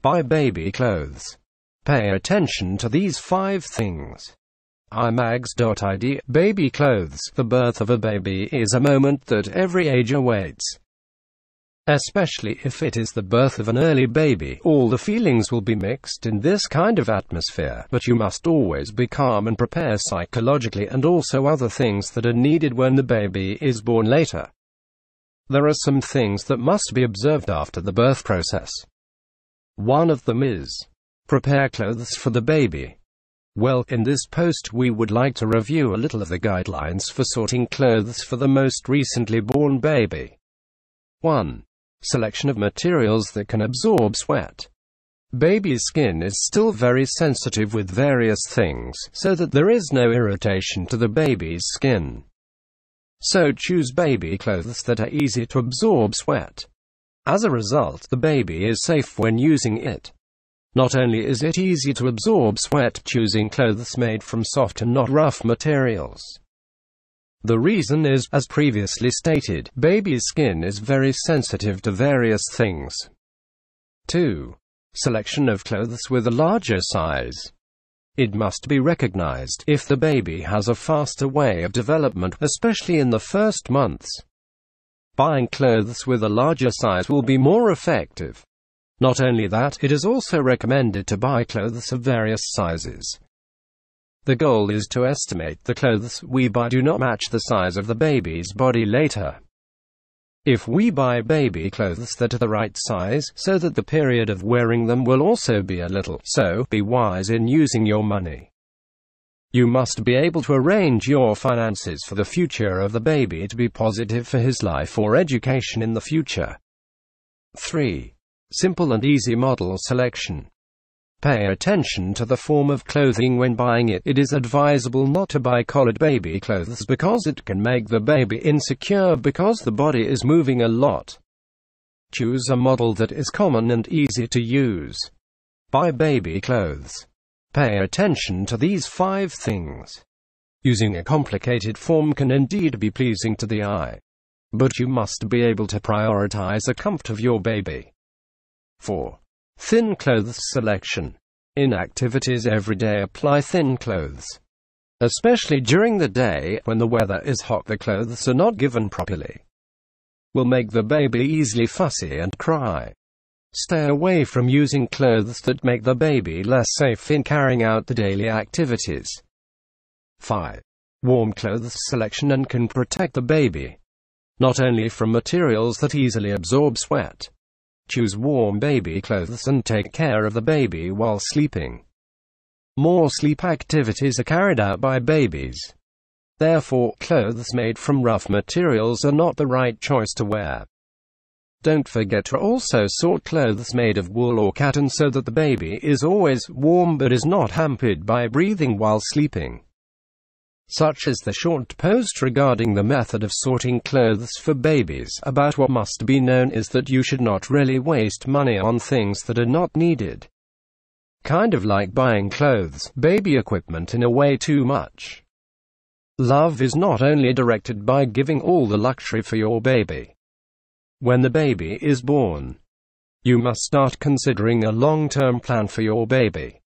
Buy baby clothes. Pay attention to these five things. iMagz.id Baby clothes. The birth of a baby is a moment that every age awaits. Especially if it is the birth of an early baby, all the feelings will be mixed in this kind of atmosphere, but you must always be calm and prepare psychologically and also other things that are needed when the baby is born later. There are some things that must be observed after the birth process. One of them is prepare clothes for the baby. Well, in this post we would like to review a little of the guidelines for sorting clothes for the most recently born baby. 1. Selection of materials that can absorb sweat. Baby's skin is still very sensitive with various things, so that there is no irritation to the baby's skin. So choose baby clothes that are easy to absorb sweat. As a result, the baby is safe when using it. Not only is it easy to absorb sweat, choosing clothes made from soft and not rough materials. The reason is, as previously stated, baby's skin is very sensitive to various things. 2. Selection of clothes with a larger size. It must be recognized if the baby has a faster way of development, especially in the first months. Buying clothes with a larger size will be more effective. Not only that, it is also recommended to buy clothes of various sizes. The goal is to estimate the clothes we buy do not match the size of the baby's body later. If we buy baby clothes that are the right size, so that the period of wearing them will also be a little, so be wise in using your money. You must be able to arrange your finances for the future of the baby to be positive for his life or education in the future. 3. Simple and easy model selection. Pay attention to the form of clothing when buying it. It is advisable not to buy collared baby clothes because it can make the baby insecure because the body is moving a lot. Choose a model that is common and easy to use. Buy baby clothes. Pay attention to these five things. Using a complicated form can indeed be pleasing to the eye. But you must be able to prioritize the comfort of your baby. 4. Thin clothes selection. In activities every day apply thin clothes. Especially during the day, when the weather is hot the clothes are not given properly. Will make the baby easily fussy and cry. Stay away from using clothes that make the baby less safe in carrying out the daily activities. 5. Warm clothes selection and can protect the baby. Not only from materials that easily absorb sweat, Choose warm baby clothes and take care of the baby while sleeping. More sleep activities are carried out by babies. Therefore, clothes made from rough materials are not the right choice to wear. Don't forget to also sort clothes made of wool or cotton so that the baby is always warm but is not hampered by breathing while sleeping such is the short post regarding the method of sorting clothes for babies. About what must be known is that you should not really waste money on things that are not needed. Kind of like buying clothes, baby equipment in a way too much. Love is not only directed by giving all the luxury for your baby. When the baby is born, you must start considering a long-term plan for your baby.